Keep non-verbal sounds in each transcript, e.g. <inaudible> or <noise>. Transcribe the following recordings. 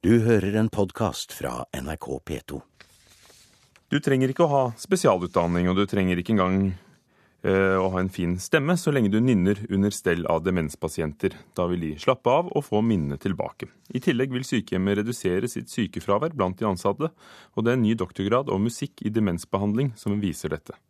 Du hører en podkast fra NRK P2. Du trenger ikke å ha spesialutdanning, og du trenger ikke engang eh, å ha en fin stemme så lenge du nynner under stell av demenspasienter. Da vil de slappe av og få minnet tilbake. I tillegg vil sykehjemmet redusere sitt sykefravær blant de ansatte, og det er en ny doktorgrad om musikk i demensbehandling som viser dette.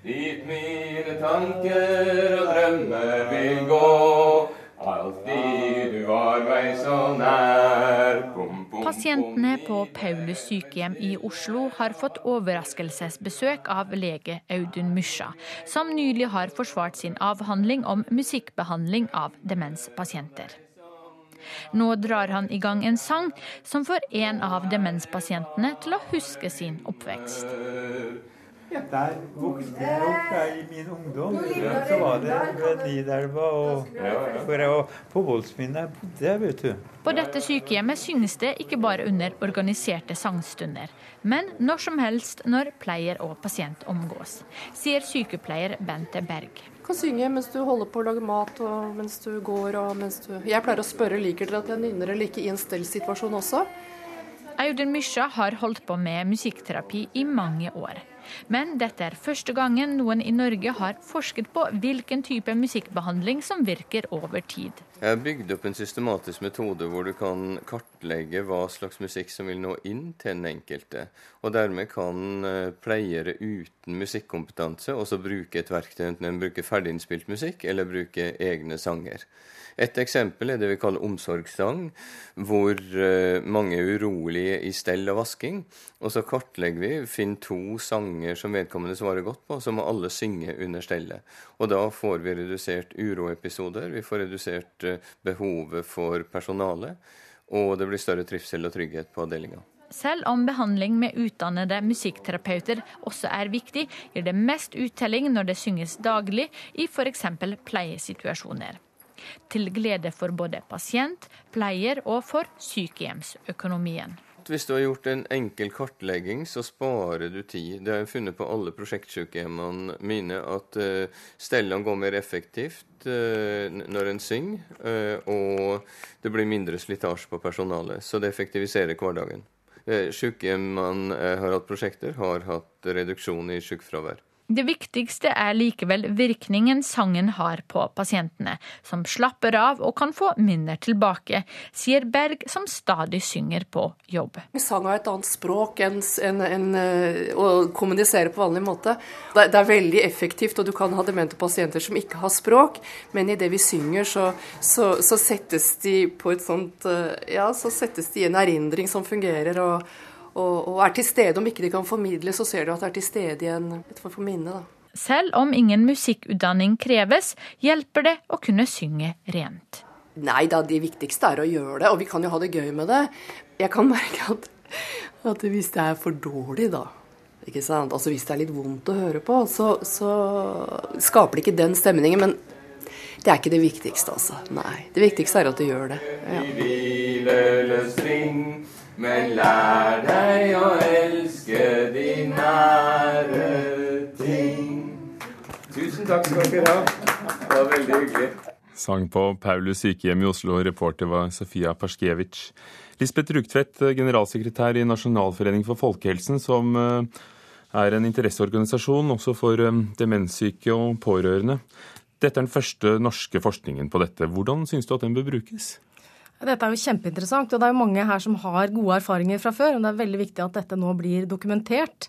Dit mine tanker og drømmer vil gå. Alltid du var meg så nær. Bom, bom, Pasientene på Paulus sykehjem i Oslo har fått overraskelsesbesøk av lege Audun Mysja, som nylig har forsvart sin avhandling om musikkbehandling av demenspasienter. Nå drar han i gang en sang som får en av demenspasientene til å huske sin oppvekst. Ja, der vokste jeg opp jeg, i min ungdom. Så var det ved Nidelva og, for jeg, og på Voldsminnet jeg vet du. På dette sykehjemmet synes det ikke bare under organiserte sangstunder, men når som helst når pleier og pasient omgås, sier sykepleier Bente Berg. Du kan synge mens du holder på å lage mat, og mens du går og mens du Jeg pleier å spørre liker dere at jeg nynner eller ikke i en stellsituasjon også. Audun Mysja har holdt på med musikkterapi i mange år. Men dette er første gangen noen i Norge har forsket på hvilken type musikkbehandling som virker over tid. Jeg har bygd opp en systematisk metode hvor du kan kartlegge hva slags musikk som vil nå inn til den enkelte. Og dermed kan eh, pleiere uten musikkompetanse også bruke et verktøy, enten en bruker ferdiginnspilt musikk eller bruker egne sanger. Et eksempel er det vi kaller omsorgssang, hvor eh, mange er urolige i stell og vasking. Og så kartlegger vi, finner to sanger som vedkommende svarer godt på, så må alle synge under stellet. Og da får vi redusert uroepisoder, vi får redusert behovet for personale, og det blir større trivsel og trygghet på avdelinga. Selv om behandling med utdannede musikkterapeuter også er viktig, gir det mest uttelling når det synges daglig i f.eks. pleiesituasjoner. Til glede for både pasient, pleier og for sykehjemsøkonomien. Hvis du har gjort en enkel kartlegging, så sparer du tid. Det har jeg funnet på alle prosjektsykehjemmene mine, at uh, stellene går mer effektivt uh, når en synger, uh, og det blir mindre slitasje på personalet. Så det effektiviserer hverdagen. Uh, Sykehjemmene jeg har hatt prosjekter, har hatt reduksjon i sykefravær. Det viktigste er likevel virkningen sangen har på pasientene, som slapper av og kan få minner tilbake, sier Berg, som stadig synger på jobb. Sang har et annet språk enn en, en, å kommunisere på vanlig måte. Det, det, er veldig effektivt, og du kan ha demente pasienter som ikke har språk, men i det vi synger, så, så, så settes de på et sånt Ja, så settes de i en erindring som fungerer. og og, og, er til stede. Om ikke de kan formidle, så ser du at det er til stede i en, et form for minne. da. Selv om ingen musikkutdanning kreves, hjelper det å kunne synge rent. Nei da, det viktigste er å gjøre det, og vi kan jo ha det gøy med det. Jeg kan merke at, at hvis det er for dårlig, da ikke sant? Altså Hvis det er litt vondt å høre på, så, så skaper det ikke den stemningen. Men det er ikke det viktigste, altså. Nei. Det viktigste er at du gjør det. Ja. Men lær deg å elske de nære ting. Tusen takk skal dere ha. Det var veldig hyggelig. Sang på Paulus sykehjem i Oslo, reporter var Sofia Paskiewicz. Lisbeth Rugtvedt, generalsekretær i Nasjonalforening for folkehelsen, som eh, er en interesseorganisasjon også for eh, demenssyke og pårørende. Dette er den første norske forskningen på dette. Hvordan syns du at den bør brukes? Dette er jo kjempeinteressant, og det er jo mange her som har gode erfaringer fra før. og Det er veldig viktig at dette nå blir dokumentert.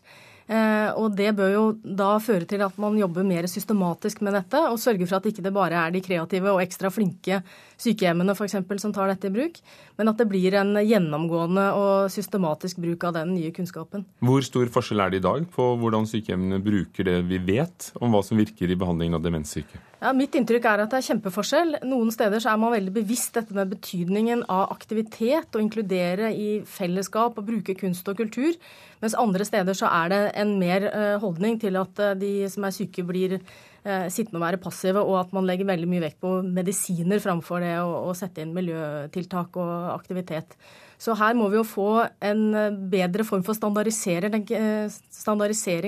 Eh, og det bør jo da føre til at man jobber mer systematisk med dette, og sørger for at ikke det bare er de kreative og ekstra flinke sykehjemmene f.eks. som tar dette i bruk, men at det blir en gjennomgående og systematisk bruk av den nye kunnskapen. Hvor stor forskjell er det i dag på hvordan sykehjemmene bruker det vi vet om hva som virker i behandlingen av demenssyke? Ja, mitt inntrykk er at det er kjempeforskjell. Noen steder så er man veldig bevisst dette med betydningen av aktivitet, og inkludere i fellesskap og bruke kunst og kultur. Mens andre steder så er det en mer eh, holdning til at eh, de som er syke, blir eh, sittende og være passive, og at man legger veldig mye vekt på medisiner framfor det å sette inn miljøtiltak og aktivitet. Så her må vi jo få en bedre form for standardisering,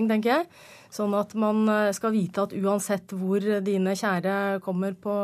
tenker jeg. Sånn at man skal vite at uansett hvor dine kjære kommer på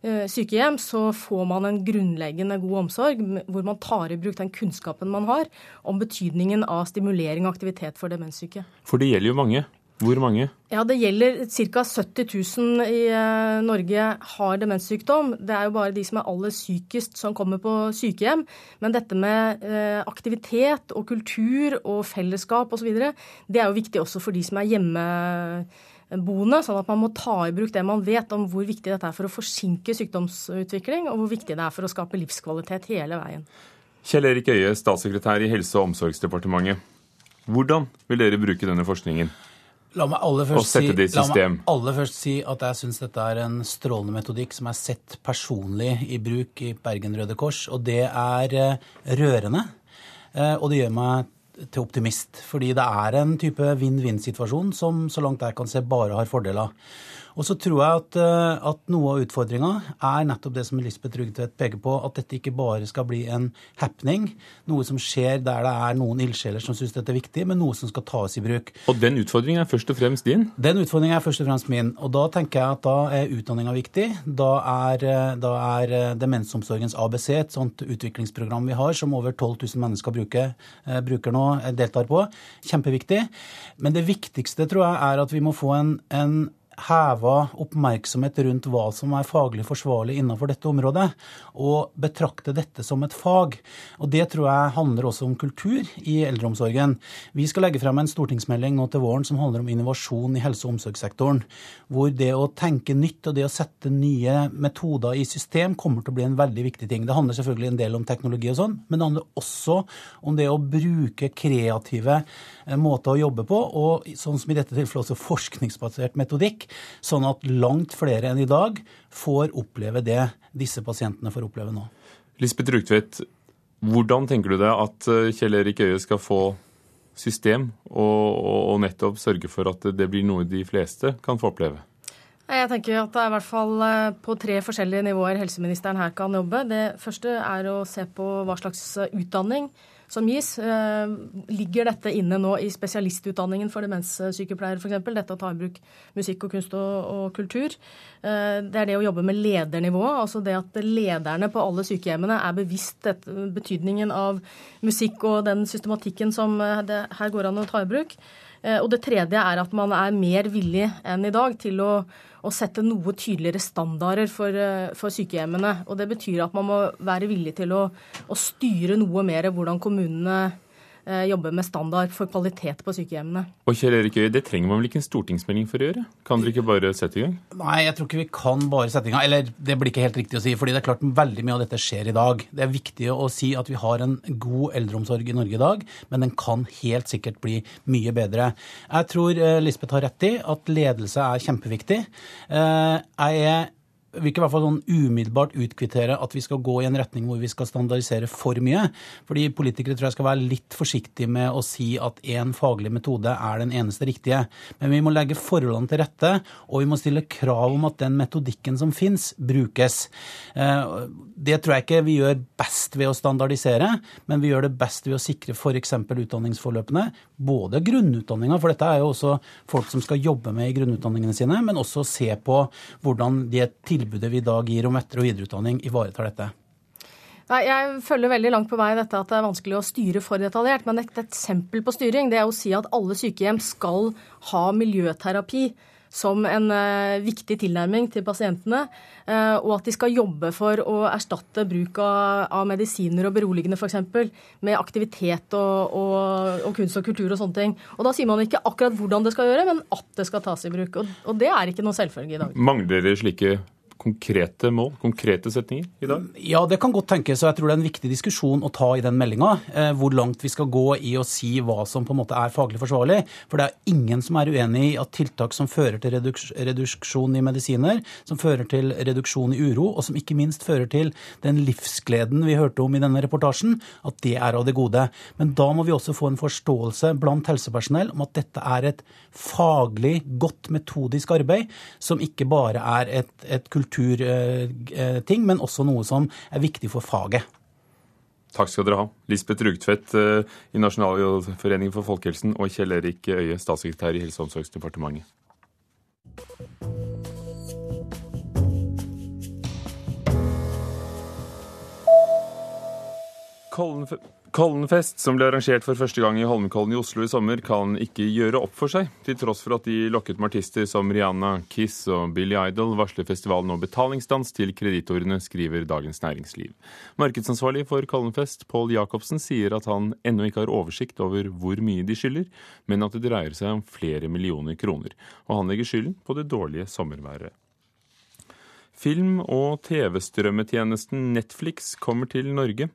eh, sykehjem, så får man en grunnleggende god omsorg hvor man tar i bruk den kunnskapen man har om betydningen av stimulering og aktivitet for demenssyke. For det gjelder jo mange. Hvor mange? Ja, Det gjelder ca. 70 000 i eh, Norge har demenssykdom. Det er jo bare de som er aller sykest som kommer på sykehjem. Men dette med eh, aktivitet og kultur og fellesskap osv., det er jo viktig også for de som er hjemmeboende. Sånn at man må ta i bruk det man vet om hvor viktig dette er for å forsinke sykdomsutvikling, og hvor viktig det er for å skape livskvalitet hele veien. Kjell Erik Øie, statssekretær i Helse- og omsorgsdepartementet. Hvordan vil dere bruke denne forskningen? La meg aller først, si, la meg aller først si at jeg syns dette er en strålende metodikk som er sett personlig i bruk i Bergen Røde Kors. Og det er eh, rørende. Eh, og det gjør meg til optimist. Fordi det er en type vinn-vinn-situasjon som så langt jeg kan se bare har fordeler. Og så tror jeg at, eh, at noe av utfordringa er nettopp det som Lisbeth Rugtvedt peker på, at dette ikke bare skal bli en happening, noe som skjer der det er noen ildsjeler som syns dette er viktig, men noe som skal tas i bruk. Og den utfordringen er først og fremst din? Den utfordringen er først og fremst min. Og da tenker jeg at da er utdanninga viktig. Da er, eh, da er eh, demensomsorgens ABC, et sånt utviklingsprogram vi har, som over 12 000 mennesker bruker, bruker nå, deltar på, kjempeviktig. Men det viktigste tror jeg er at vi må få en, en heva oppmerksomhet rundt hva som er faglig forsvarlig innenfor dette området, og betrakte dette som et fag. Og Det tror jeg handler også om kultur i eldreomsorgen. Vi skal legge frem en stortingsmelding nå til våren som handler om innovasjon i helse- og omsorgssektoren. Hvor det å tenke nytt og det å sette nye metoder i system kommer til å bli en veldig viktig ting. Det handler selvfølgelig en del om teknologi og sånn, men det handler også om det å bruke kreative eh, måter å jobbe på, og sånn som i dette tilfellet også forskningsbasert metodikk sånn at langt flere enn i dag får oppleve det disse pasientene får oppleve nå. Lisbeth Rugtvedt, hvordan tenker du deg at eh, Kjell Erik Øie skal få system, og, og, nettopp sørge for at det blir noe de fleste kan få oppleve? Jeg tenker at det er i hvert fall eh, på tre forskjellige nivåer helseministeren her kan jobbe. Det første er å se på hva slags utdanning som gis. Eh, ligger dette inne nå i spesialistutdanningen for demenssykepleiere f.eks.? Dette å ta i bruk musikk og kunst og, og, kultur. Eh, det er det å jobbe med ledernivået. Altså det at lederne på alle sykehjemmene er bevisst dette, betydningen av musikk og den systematikken som eh, det her går an å ta i bruk. Og det tredje er at man er mer villig enn i dag til å å sette noe tydeligere standarder for, eh, for, sykehjemmene. Og det betyr at man må være villig til å, å styre noe mer hvordan kommunene Eh, jobbe med standard for kvalitet på sykehjemmene. Og Kjell Erik Øye, Det trenger man vel ikke en stortingsmelding for å gjøre? Kan dere ikke bare sette i gang? Nei, jeg tror ikke vi kan bare sette i gang. Eller det blir ikke helt riktig å si. fordi det er klart veldig mye av dette skjer i dag. Det er viktig å si at vi har en god eldreomsorg i Norge i dag, men den kan helt sikkert bli mye bedre. Jeg tror eh, Lisbeth har rett i at ledelse er kjempeviktig. Eh, jeg er vil ikke i hvert fall sånn umiddelbart utkvittere at vi skal gå i en retning hvor vi skal standardisere for mye. Fordi politikere tror jeg skal være litt forsiktige med å si at én faglig metode er den eneste riktige. Men vi må legge forholdene til rette, og vi må stille krav om at den metodikken som fins, brukes. Eh, det tror jeg ikke vi gjør best ved å standardisere, men vi gjør det best ved å sikre f.eks. utdanningsforløpene. Både grunnutdanninga, for dette er jo også folk som skal jobbe med i grunnutdanningene sine, men også se på hvordan de er tilbudet tilbudet vi i dag gir om etter- og videreutdanning, ivaretar dette? Nei, Jeg følger veldig langt på vei dette at det er vanskelig å styre for detaljert. Men et eksempel på styring det er å si at alle sykehjem skal ha miljøterapi som en uh, viktig tilnærming til pasientene. Uh, og at de skal jobbe for å erstatte bruk av, av medisiner og beroligende f.eks. med aktivitet og, og, og, kunst og kultur og sånne ting. Og da sier man ikke akkurat hvordan det skal gjøre, men at det skal tas i bruk. Og, og det er ikke noe selvfølge i dag. Mangler dere slike konkrete mål, konkrete setninger i dag? Ja, det kan godt tenkes. og Jeg tror det er en viktig diskusjon å ta i den meldinga. Eh, hvor langt vi skal gå i å si hva som på en måte er faglig forsvarlig. For det er ingen som er uenig i at tiltak som fører til reduksjon i medisiner, som fører til reduksjon i uro, og som ikke minst fører til den livsgleden vi hørte om i denne reportasjen, at det er av det gode. Men da må vi også få en forståelse blant helsepersonell om at dette er et faglig godt metodisk arbeid, som ikke bare er et, et kultur kulturting, men også noe som er viktig for faget. Takk skal dere ha. Lisbeth Rugtvedt eh, i Nasjonalforeningen for folkehelsen og Kjell Erik Øie, statssekretær i Helse- og omsorgsdepartementet. Kollen Kollenfest, som ble arrangert for første gang i Holmenkollen i Oslo i sommer, kan ikke gjøre opp for seg. Til tross for at de lokket med artister som Rihanna, Kiss og Billy Idol, varsler festivalen nå betalingsstans til kreditorene, skriver Dagens Næringsliv. Markedsansvarlig for Kollenfest, Pål Jacobsen, sier at han ennå ikke har oversikt over hvor mye de skylder, men at det dreier seg om flere millioner kroner. Og han legger skylden på det dårlige sommerværet. Film- og TV-strømmetjenesten Netflix kommer til Norge.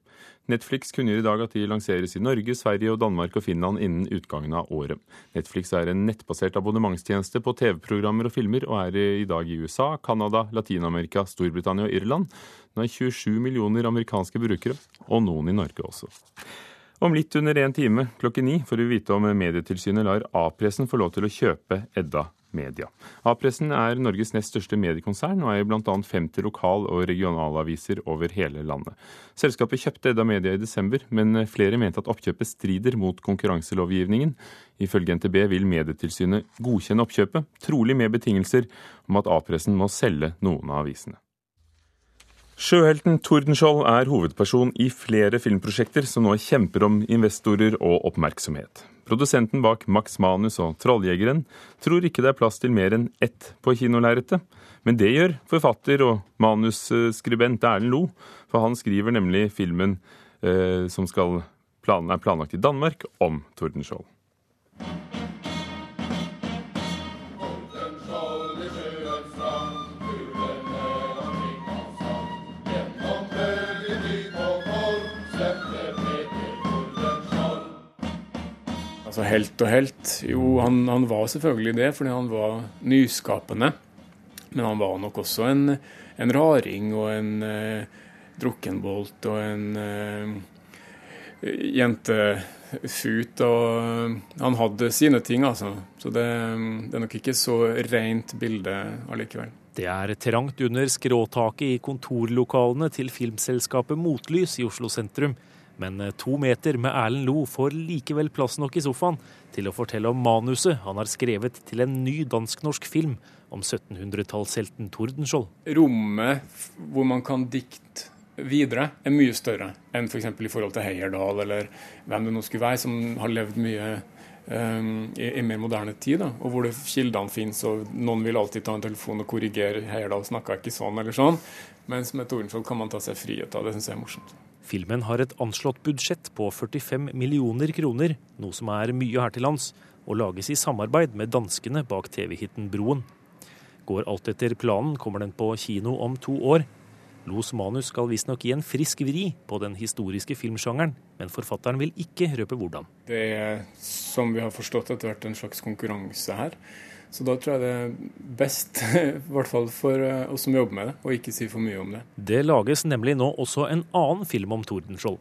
Netflix kunngjør i dag at de lanseres i Norge, Sverige, og Danmark og Finland innen utgangen av året. Netflix er en nettbasert abonnementstjeneste på TV-programmer og filmer, og er i dag i USA, Canada, Latin-Amerika, Storbritannia og Irland. Den har 27 millioner amerikanske brukere, og noen i Norge også. Om litt under én time klokken ni får vi vite om Medietilsynet lar A-pressen få lov til å kjøpe Edda Media. A-pressen er Norges nest største mediekonsern og eier bl.a. 50 lokal- og regionalaviser over hele landet. Selskapet kjøpte Edda Media i desember, men flere mente at oppkjøpet strider mot konkurranselovgivningen. Ifølge NTB vil Medietilsynet godkjenne oppkjøpet, trolig med betingelser om at A-pressen må selge noen av avisene. Sjøhelten Tordenskjold er hovedperson i flere filmprosjekter som nå kjemper om investorer og oppmerksomhet. Produsenten bak Max Manus og Trolljegeren tror ikke det er plass til mer enn ett på kinolerretet. Men det gjør forfatter og manusskribent Erlend Lo, for han skriver nemlig filmen eh, som skal plan er planlagt i Danmark, om Tordenskjold. Altså helt og helt. Jo, han, han, var selvfølgelig det, fordi han var nyskapende. Men han var nok også en, en raring og en eh, drukkenbolt og en eh, jentefut. Og eh, han hadde sine ting, altså. Så det, det er nok ikke så rent bilde allikevel. Det er trangt under skråtaket i kontorlokalene til filmselskapet Motlys i Oslo sentrum. Men eh, to meter med Erlend Lo får likevel plass nok i sofaen til å fortelle om manuset han har skrevet til en ny dansk-norsk film om 1700-tallshelten Tordenskjold. Rommet hvor man kan dikte videre, er mye større enn f.eks. For i forhold til Heierdal, eller hvem det nå skulle være, som har levd mye um, i, i, mer moderne tid, da, og hvor det, kildene finnes, og noen vil alltid ta en telefon og korrigere Heierdal snakka ikke sånn, eller sånn. Mens med Tordenskjold kan man ta seg frihet av. Det syns jeg er morsomt. Filmen har et anslått budsjett på 45 millioner kroner, noe som er mye her til lands, og lages i samarbeid med danskene bak TV-hiten Broen. Går alt etter planen, kommer den på kino om to år. Los manus skal visstnok gi en frisk vri på den historiske filmsjangeren, men forfatteren vil ikke røpe hvordan. Det er, som vi har forstått, etter hvert en slags konkurranse her. Så da tror jeg det er best, <laughs> i hvert fall for eh, oss som jobber med det, å ikke si for mye om det. Det lages nemlig nå også en annen film om Tordenskjold,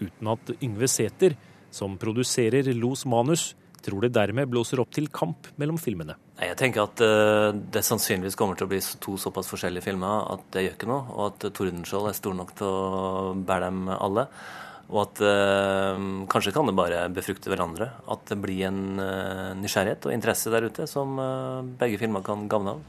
uten at Yngve Sæther, som produserer Los manus, tror det dermed blåser opp til kamp mellom filmene. Jeg tenker at uh, det sannsynligvis kommer til å bli to såpass forskjellige filmer at det gjør ikke noe, og at Tordenskjold er stor nok til å bære dem alle. Og at eh, kanskje kan det bare befrukte hverandre. At det blir en eh, nysgjerrighet og interesse der ute som eh, begge filmer kan gagne av.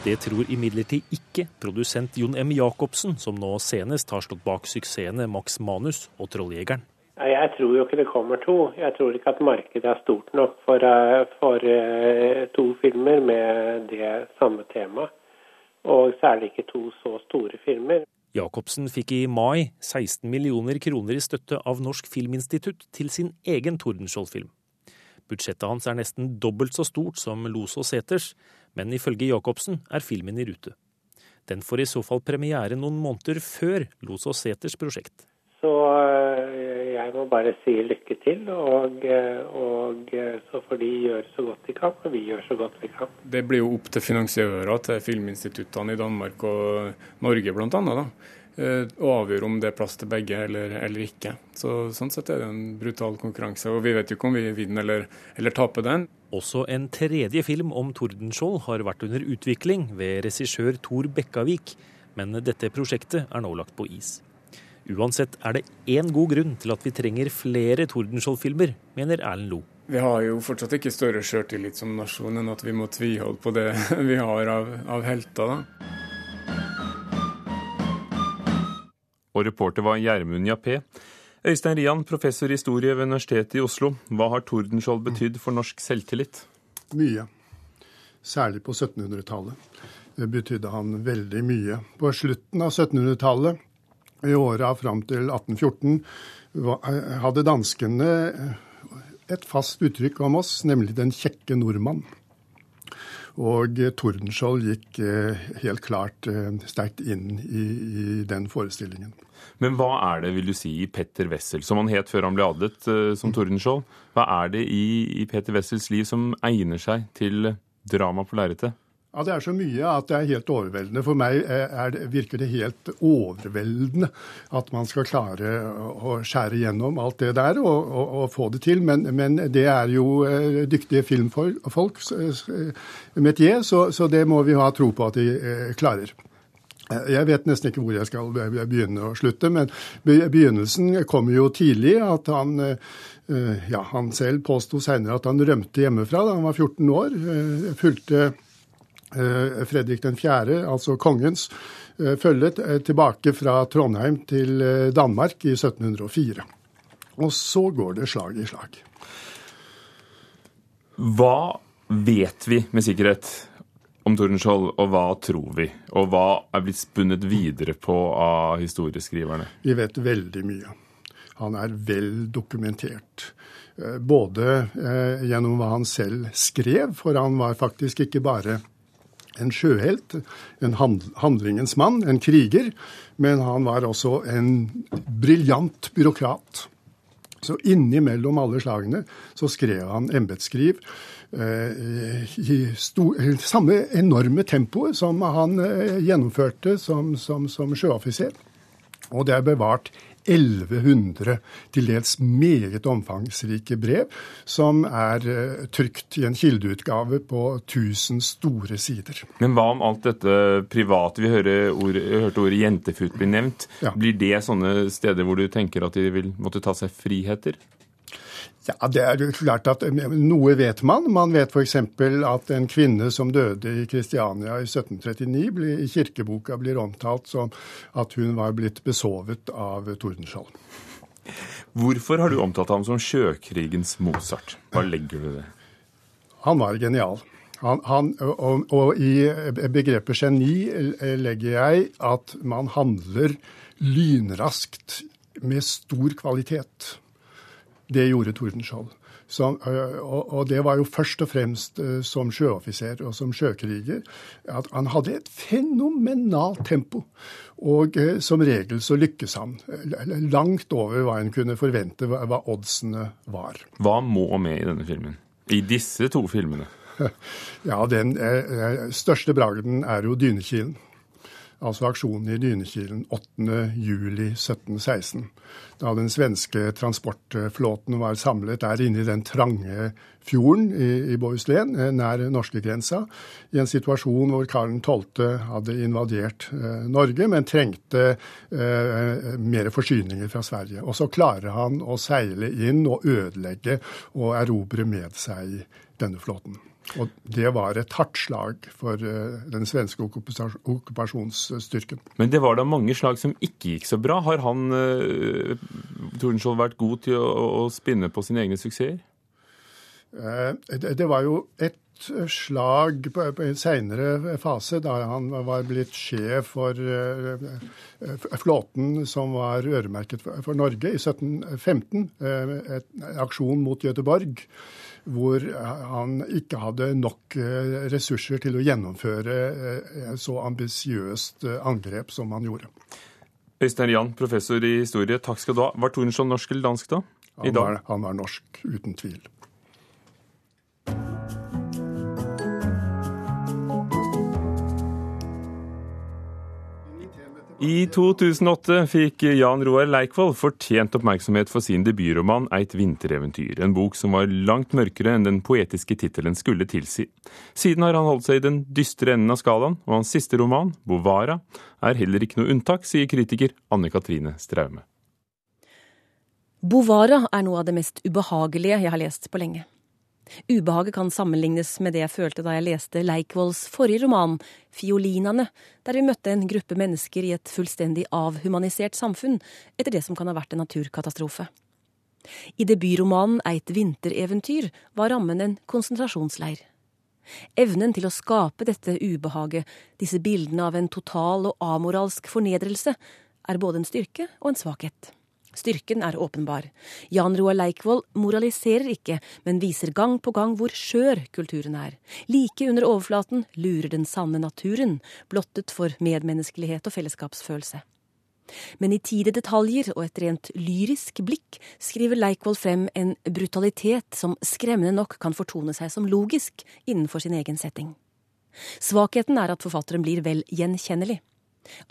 Det tror imidlertid ikke produsent Jon M. Jacobsen, som nå senest har slått bak suksessene Max Manus og Trolljegeren. Jeg tror jo ikke det kommer to. Jeg tror ikke at markedet er stort nok for, eh, for eh, to filmer med det samme temaet og særlig ikke to så store filmer. Jacobsen fikk i mai 16 millioner kroner i støtte av Norsk Filminstitutt til sin egen Tordenskjold-film. Budsjettet hans er nesten dobbelt så stort som Los og Seters, men ifølge Jacobsen er filmen i rute. Den får i så fall premiere noen måneder før Los og Seters prosjekt. Så eh, jeg må bare si lykke til, og, eh, og, eh, så får de gjøre så godt de kan, og vi gjør så godt vi kan. Det blir jo opp til finansiører til filminstituttene i Danmark og Norge bl.a. Å avgjøre om det er plass til begge eller, eller, ikke. Så Sånn sett er det en brutal konkurranse. Og vi vet jo ikke om vi vinner eller, eller taper den. Også en tredje film om Tordenskjold har vært under utvikling ved regissør Tor Bekkavik, men dette prosjektet er nå lagt på is. Uansett er det én god grunn til at vi trenger flere Tordenskjold-filmer, mener Erlend Lo. Vi har jo fortsatt ikke større sjøltillit som nasjon enn at vi må tviholde på det <laughs> vi har av, av helter. da. Og reporter var Gjermund Jappé. Øystein Rian, professor i historie ved Universitetet i Oslo. Hva har Tordenskjold betydd for norsk selvtillit? Mye. Særlig på 1700-tallet. Det betydde han veldig mye. På slutten av 1700-tallet, i åra fram til 1814, hadde danskene et fast uttrykk om oss, nemlig 'den kjekke nordmann'. Og Tordenskjold gikk eh, helt klart eh, sterkt inn i, i, den forestillingen. Men hva er det, vil du si, i Petter Wessel, som han het før han ble adlet eh, som Tordenskjold? Hva er det i, i Petter Wessels liv som egner seg til drama på lerretet? Ja, Det er så mye at det er helt overveldende. For meg det, virker det helt overveldende at man skal klare å skjære gjennom alt det der og, og, og få det til. Men, men, det er jo eh, dyktige filmfolk, eh, metier, så, så, det må vi ha tro på at de eh, klarer. Jeg vet nesten ikke hvor jeg skal begynne å slutte, men begynnelsen kommer jo tidlig. At han, ja, han selv påsto seinere at han rømte hjemmefra da han var 14 år. Fulgte Eh, Fredrik 4., altså kongens, eh, følge eh, tilbake fra Trondheim til Danmark i 1704. Og så går det slag i slag. Hva vet vi med sikkerhet om Tordenskjold, og hva tror vi? Og hva er blitt spunnet videre på av historieskriverne? Vi vet veldig mye. Han er vel dokumentert. Både gjennom hva han selv skrev, for han var faktisk ikke bare en sjøhelt, en handlingens mann, en kriger. Men han var også en briljant byråkrat. Så innimellom alle slagene så skrev han embetsskriv eh, i sto, samme enorme tempoet som han eh, gjennomførte som, som, som sjøoffiser. Og det er bevart 1100 til dels meget omfangsrike brev, som er uh, trykt i en kildeutgave på 1000 store sider. Men hva om alt dette private? Vi hører ord, hørte ordet jentefut bli nevnt. Ja. Blir det sånne steder hvor du tenker at de vil måtte ta seg friheter? Ja, det er jo klart at eh, Noe vet man. Man vet f.eks. at en kvinne som døde i Kristiania i 1739, i kirkeboka blir omtalt som at hun var blitt besovet av Tordenskjold. Hvorfor har du omtalt ham som sjøkrigens Mozart? Hva legger du i det? Han var genial. Han, han, og, og, i begrepet geni legger jeg at man handler lynraskt med stor kvalitet. Det gjorde Tordenskjold. Som, og, det var jo først og fremst som sjøoffiser og som sjøkriger at han hadde et fenomenalt tempo. Og som regel så lykkes han. Langt over hva en kunne forvente hva oddsene var. Hva må med i denne filmen? I disse to filmene? <laughs> Ja, den største bragden er jo Dynekilen altså aksjonen i Dynekilen 8.07.1716, da den svenske transportflåten var samlet der inne i den trange fjorden i, i Bohuslän, eh, nær norskegrensa, i en situasjon hvor Karl 12. hadde invadert eh, Norge, men trengte eh, mer forsyninger fra Sverige. Og så klarer han å seile inn og ødelegge og erobre med seg denne flåten. Og det var et hardt slag for eh, den svenske okkupasjonsstyrken. Men det var da mange slag som ikke gikk så bra. Har han, uh, Tordenskjold, vært god til å, å, spinne på sine egne suksesser? Uh, det, det, var jo et slag på, en seinere fase, da han var blitt sjef for uh, flåten som var øremerket for, Norge, i 1715. en aksjon mot Göteborg hvor han ikke hadde nok eh, ressurser til å gjennomføre eh, så ambisiøst eh, angrep som han gjorde. Øystein Jan, professor i historie, takk skal du ha. Var Torensson norsk eller dansk da? Han var, han var norsk, uten tvil. I 2008 fikk Jan Roar Leikvoll fortjent oppmerksomhet for sin debutroman 'Eit vintereventyr', en bok som var langt mørkere enn den poetiske tittelen skulle tilsi. Siden har han holdt seg i den dystre enden av skalaen, og hans siste roman, 'Bovara', er heller ikke noe unntak, sier kritiker Anne Katrine Straume. Bovara er noe av det mest ubehagelige jeg har lest på lenge. Ubehaget kan sammenlignes med det jeg følte da jeg leste Leikvolls forrige roman, 'Fiolinene', der vi møtte en gruppe mennesker i et fullstendig avhumanisert samfunn etter det som kan ha vært en naturkatastrofe. I debutromanen 'Eit vintereventyr' var rammen en konsentrasjonsleir. Evnen til å skape dette ubehaget, disse bildene av en total og amoralsk fornedrelse, er både en styrke og en svakhet. Styrken er åpenbar. Jan Roar Leikvoll moraliserer ikke, men viser gang på gang hvor skjør kulturen er. Like under overflaten lurer den sanne naturen, blottet for medmenneskelighet og fellesskapsfølelse. Men i tide detaljer og et rent lyrisk blikk skriver Leikvoll frem en brutalitet som skremmende nok kan fortone seg som logisk innenfor sin egen setting. Svakheten er at forfatteren blir vel gjenkjennelig.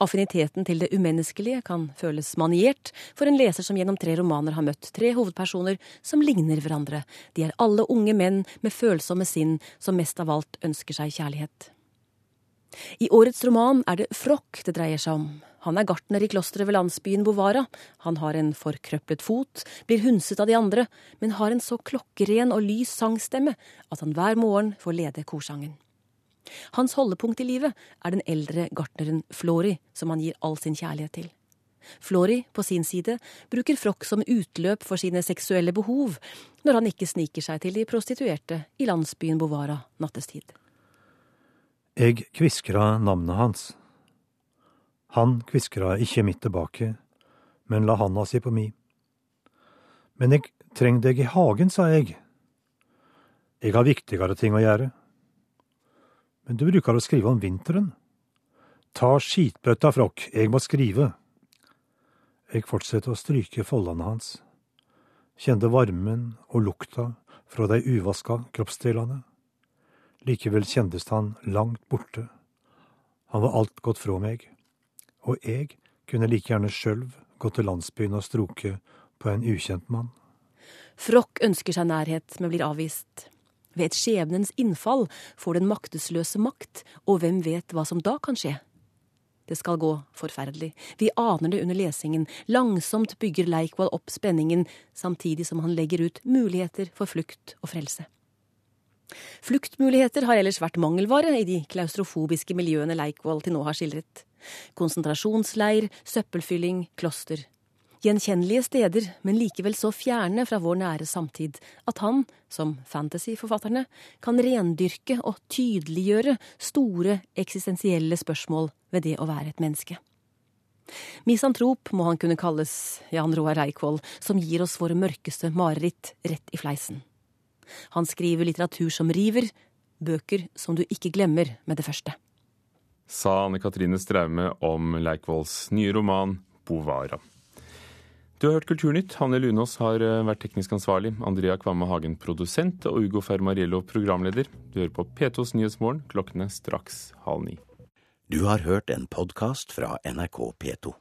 Affiniteten til det umenneskelige kan føles maniert for en leser som gjennom tre romaner har møtt tre hovedpersoner som ligner hverandre. De er alle unge menn med følsomme sinn som mest av alt ønsker seg kjærlighet. I årets roman er det Frokk det dreier seg om. Han er gartner i klosteret ved landsbyen Bovara. Han har en forkrøplet fot, blir hundset av de andre, men har en så klokkeren og lys sangstemme at han hver morgen får lede korsangen. Hans holdepunkt i livet er den eldre gartneren Flori, som han gir all sin kjærlighet til. Flori, på sin side, bruker Frokk som utløp for sine seksuelle behov, når han ikke sniker seg til de prostituerte i landsbyen Bovara nattestid. Jeg kviskra navnet hans. Han kviskra ikke mitt tilbake, men la handa si på mi. Men jeg treng deg i hagen, sa jeg. Jeg har viktigere ting å gjøre. Men du bruker å skrive om vinteren. Ta skitbøtta, Frokk, jeg må skrive. Jeg fortsetter å stryke foldene hans. Kjente varmen og lukta fra de uvaska kroppsdelene. Likevel kjentes han langt borte. Han var alt gått fra meg. Og jeg kunne like gjerne sjølv gått til landsbyen og stroke på en ukjent mann. Frokk ønsker seg nærhet, men blir avvist. Ved et skjebnens innfall får den maktesløse makt, og hvem vet hva som da kan skje? Det skal gå forferdelig. Vi aner det under lesingen. Langsomt bygger Leikvoll opp spenningen, samtidig som han legger ut muligheter for flukt og frelse. Fluktmuligheter har ellers vært mangelvare i de klaustrofobiske miljøene Leikvoll til nå har skildret. Konsentrasjonsleir, søppelfylling, kloster. Gjenkjennelige steder, men likevel så fjerne fra vår nære samtid at han, som fantasyforfatterne, kan rendyrke og tydeliggjøre store eksistensielle spørsmål ved det å være et menneske. Misantrop må han kunne kalles, Jan Roar Reikvoll, som gir oss våre mørkeste mareritt rett i fleisen. Han skriver litteratur som river, bøker som du ikke glemmer med det første. Sa Anne Katrine Straume om Leikvolls nye roman Bovara. Du har hørt Kulturnytt. Hanne Lunås har eh, vært teknisk ansvarlig. Andrea Kvamme Hagen produsent og Ugo Fermariello programleder. Du hører på P2s Nyhetsmorgen klokkene straks halv ni. Du har hørt en podkast fra NRK P2.